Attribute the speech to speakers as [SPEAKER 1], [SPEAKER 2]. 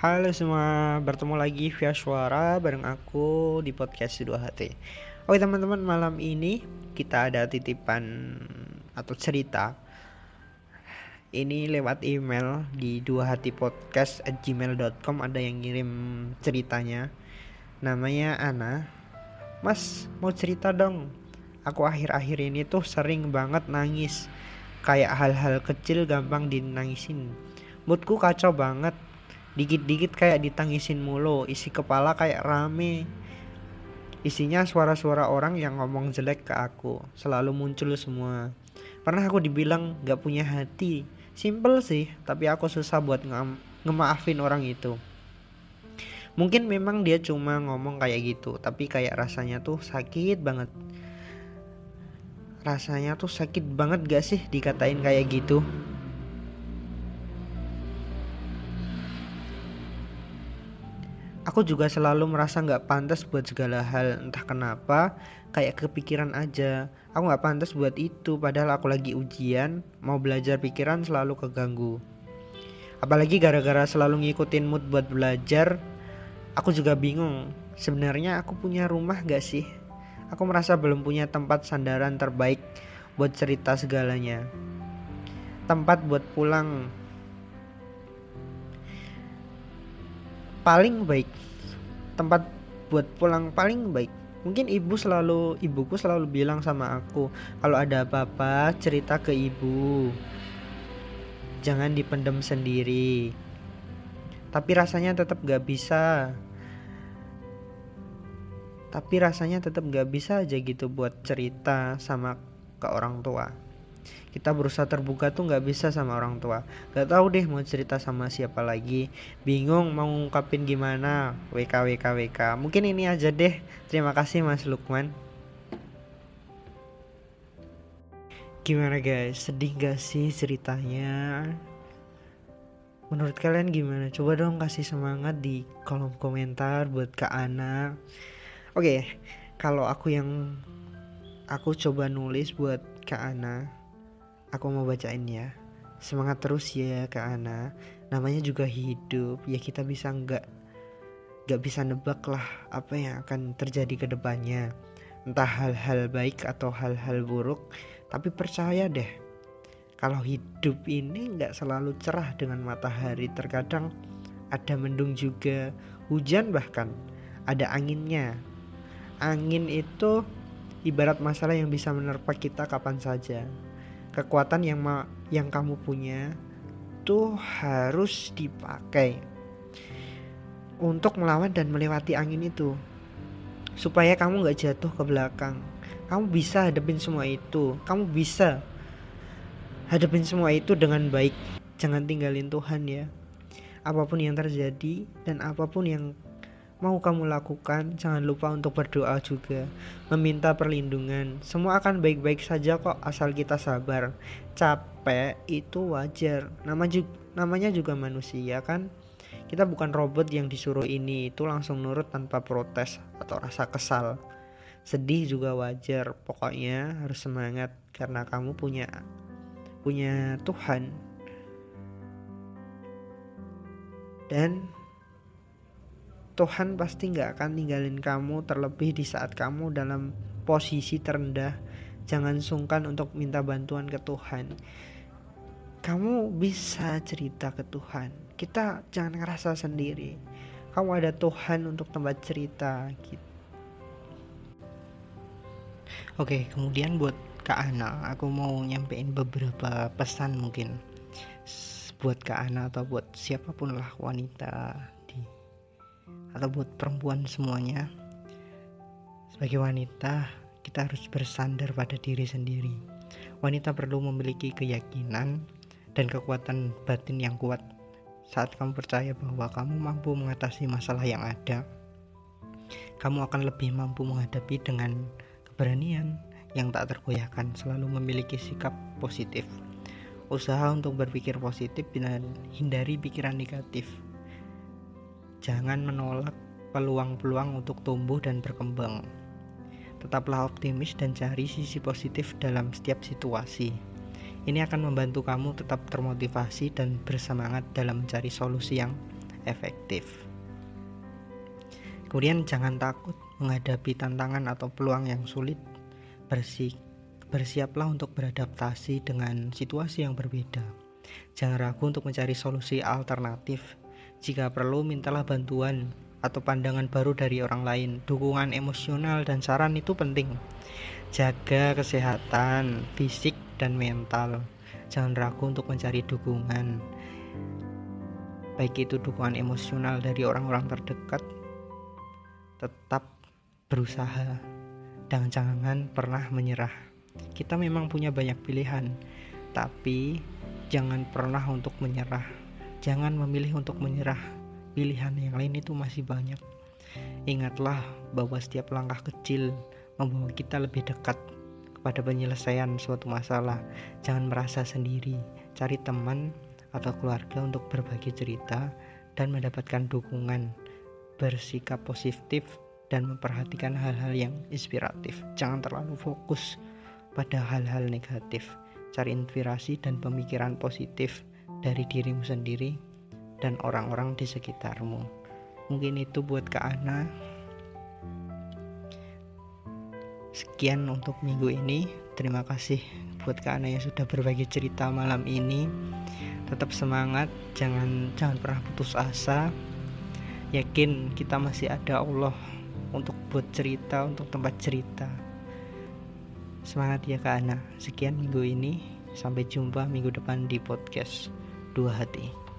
[SPEAKER 1] Halo semua, bertemu lagi via suara bareng aku di podcast 2HT Oke teman-teman, malam ini kita ada titipan atau cerita. Ini lewat email di 2HT podcast at gmail.com ada yang ngirim ceritanya. Namanya Ana. Mas, mau cerita dong. Aku akhir-akhir ini tuh sering banget nangis. Kayak hal-hal kecil gampang dinangisin. Moodku kacau banget dikit-dikit kayak ditangisin mulu isi kepala kayak rame. Isinya suara-suara orang yang ngomong jelek ke aku selalu muncul semua. Pernah aku dibilang gak punya hati. Simple sih tapi aku susah buat nge ngemaafin orang itu. Mungkin memang dia cuma ngomong kayak gitu tapi kayak rasanya tuh sakit banget. Rasanya tuh sakit banget gak sih dikatain kayak gitu Aku juga selalu merasa nggak pantas buat segala hal entah kenapa kayak kepikiran aja. Aku nggak pantas buat itu padahal aku lagi ujian mau belajar pikiran selalu keganggu. Apalagi gara-gara selalu ngikutin mood buat belajar aku juga bingung sebenarnya aku punya rumah gak sih? Aku merasa belum punya tempat sandaran terbaik buat cerita segalanya. Tempat buat pulang paling baik tempat buat pulang paling baik. Mungkin ibu selalu ibuku selalu bilang sama aku kalau ada apa-apa cerita ke ibu. Jangan dipendam sendiri. Tapi rasanya tetap gak bisa. Tapi rasanya tetap gak bisa aja gitu buat cerita sama ke orang tua kita berusaha terbuka tuh nggak bisa sama orang tua. Gak tahu deh mau cerita sama siapa lagi. Bingung mau ngungkapin gimana. WK WK WK mungkin ini aja deh. Terima kasih Mas Lukman. Gimana guys? Sedih gak sih ceritanya? Menurut kalian gimana? Coba dong kasih semangat di kolom komentar buat Kak Ana. Oke kalau aku yang aku coba nulis buat Kak Ana Aku mau bacain ya. Semangat terus ya Kak Ana. Namanya juga hidup. Ya kita bisa nggak nggak bisa nebak lah apa yang akan terjadi ke depannya. Entah hal-hal baik atau hal-hal buruk. Tapi percaya deh. Kalau hidup ini nggak selalu cerah dengan matahari. Terkadang ada mendung juga. Hujan bahkan. Ada anginnya. Angin itu ibarat masalah yang bisa menerpa kita kapan saja kekuatan yang ma yang kamu punya tuh harus dipakai untuk melawan dan melewati angin itu. Supaya kamu nggak jatuh ke belakang. Kamu bisa hadapin semua itu. Kamu bisa hadapin semua itu dengan baik. Jangan tinggalin Tuhan ya. Apa pun yang terjadi dan apa pun yang mau kamu lakukan, jangan lupa untuk berdoa juga, meminta perlindungan. Semua akan baik-baik saja kok asal kita sabar. Capek itu wajar. Nama juga, namanya juga manusia kan. Kita bukan robot yang disuruh ini itu langsung nurut tanpa protes atau rasa kesal. Sedih juga wajar. Pokoknya harus semangat karena kamu punya punya Tuhan. Dan Tuhan pasti nggak akan ninggalin kamu terlebih di saat kamu dalam posisi terendah. Jangan sungkan untuk minta bantuan ke Tuhan. Kamu bisa cerita ke Tuhan. Kita jangan ngerasa sendiri. Kamu ada Tuhan untuk tempat cerita gitu. Oke, kemudian buat Kak Ana, aku mau nyampein beberapa pesan mungkin buat Kak Ana atau buat siapa pun lah wanita atau buat perempuan semuanya sebagai wanita kita harus bersandar pada diri sendiri. Wanita perlu memiliki keyakinan dan kekuatan batin yang kuat. Saat kamu percaya bahwa kamu mampu mengatasi masalah yang ada kamu akan lebih mampu menghadapi dengan keberanian yang tak tergoyahkan selalu memiliki sikap positif. Usaha untuk berpikir positif dan hindari pikiran negatif Jangan menolak peluang-peluang untuk tumbuh dan berkembang. Tetaplah optimis dan cari sisi positif dalam setiap situasi. Ini akan membantu kamu tetap termotivasi dan bersemangat dalam mencari solusi yang efektif. Kemudian jangan takut menghadapi tantangan atau peluang yang sulit. Bersiaplah untuk beradaptasi dengan situasi yang berbeda. Jangan ragu untuk mencari solusi alternatif. Jika perlu, mintalah bantuan atau pandangan baru dari orang lain. Dukungan emosional dan saran itu penting. Jaga kesehatan fisik dan mental. Jangan ragu untuk mencari dukungan. Baik itu dukungan emosional dari orang-orang terdekat tetap berusaha dan jangan pernah menyerah. Kita memang punya banyak pilihan, tapi jangan pernah untuk menyerah. Jangan memilih untuk menyerah. Pilihan yang lain itu masih banyak. Ingatlah bahwa setiap langkah kecil membawa kita lebih dekat kepada penyelesaian suatu masalah. Jangan merasa sendiri. Cari teman atau keluarga untuk berbagi cerita dan mendapatkan dukungan bersikap positif dan memperhatikan hal-hal yang inspiratif. Jangan terlalu fokus pada hal-hal negatif. Cari inspirasi dan pemikiran positif dari dirimu sendiri dan orang-orang di sekitarmu. Mungkin itu buat Kak Ana. Sekian untuk minggu ini. Terima kasih buat Kak Ana yang sudah berbagi cerita malam ini. Tetap semangat, jangan jangan pernah putus asa yakin kita masih ada Allah untuk buat cerita untuk tempat cerita semangat ya Kak Ana sekian minggu ini sampai jumpa minggu depan di podcast dua hati.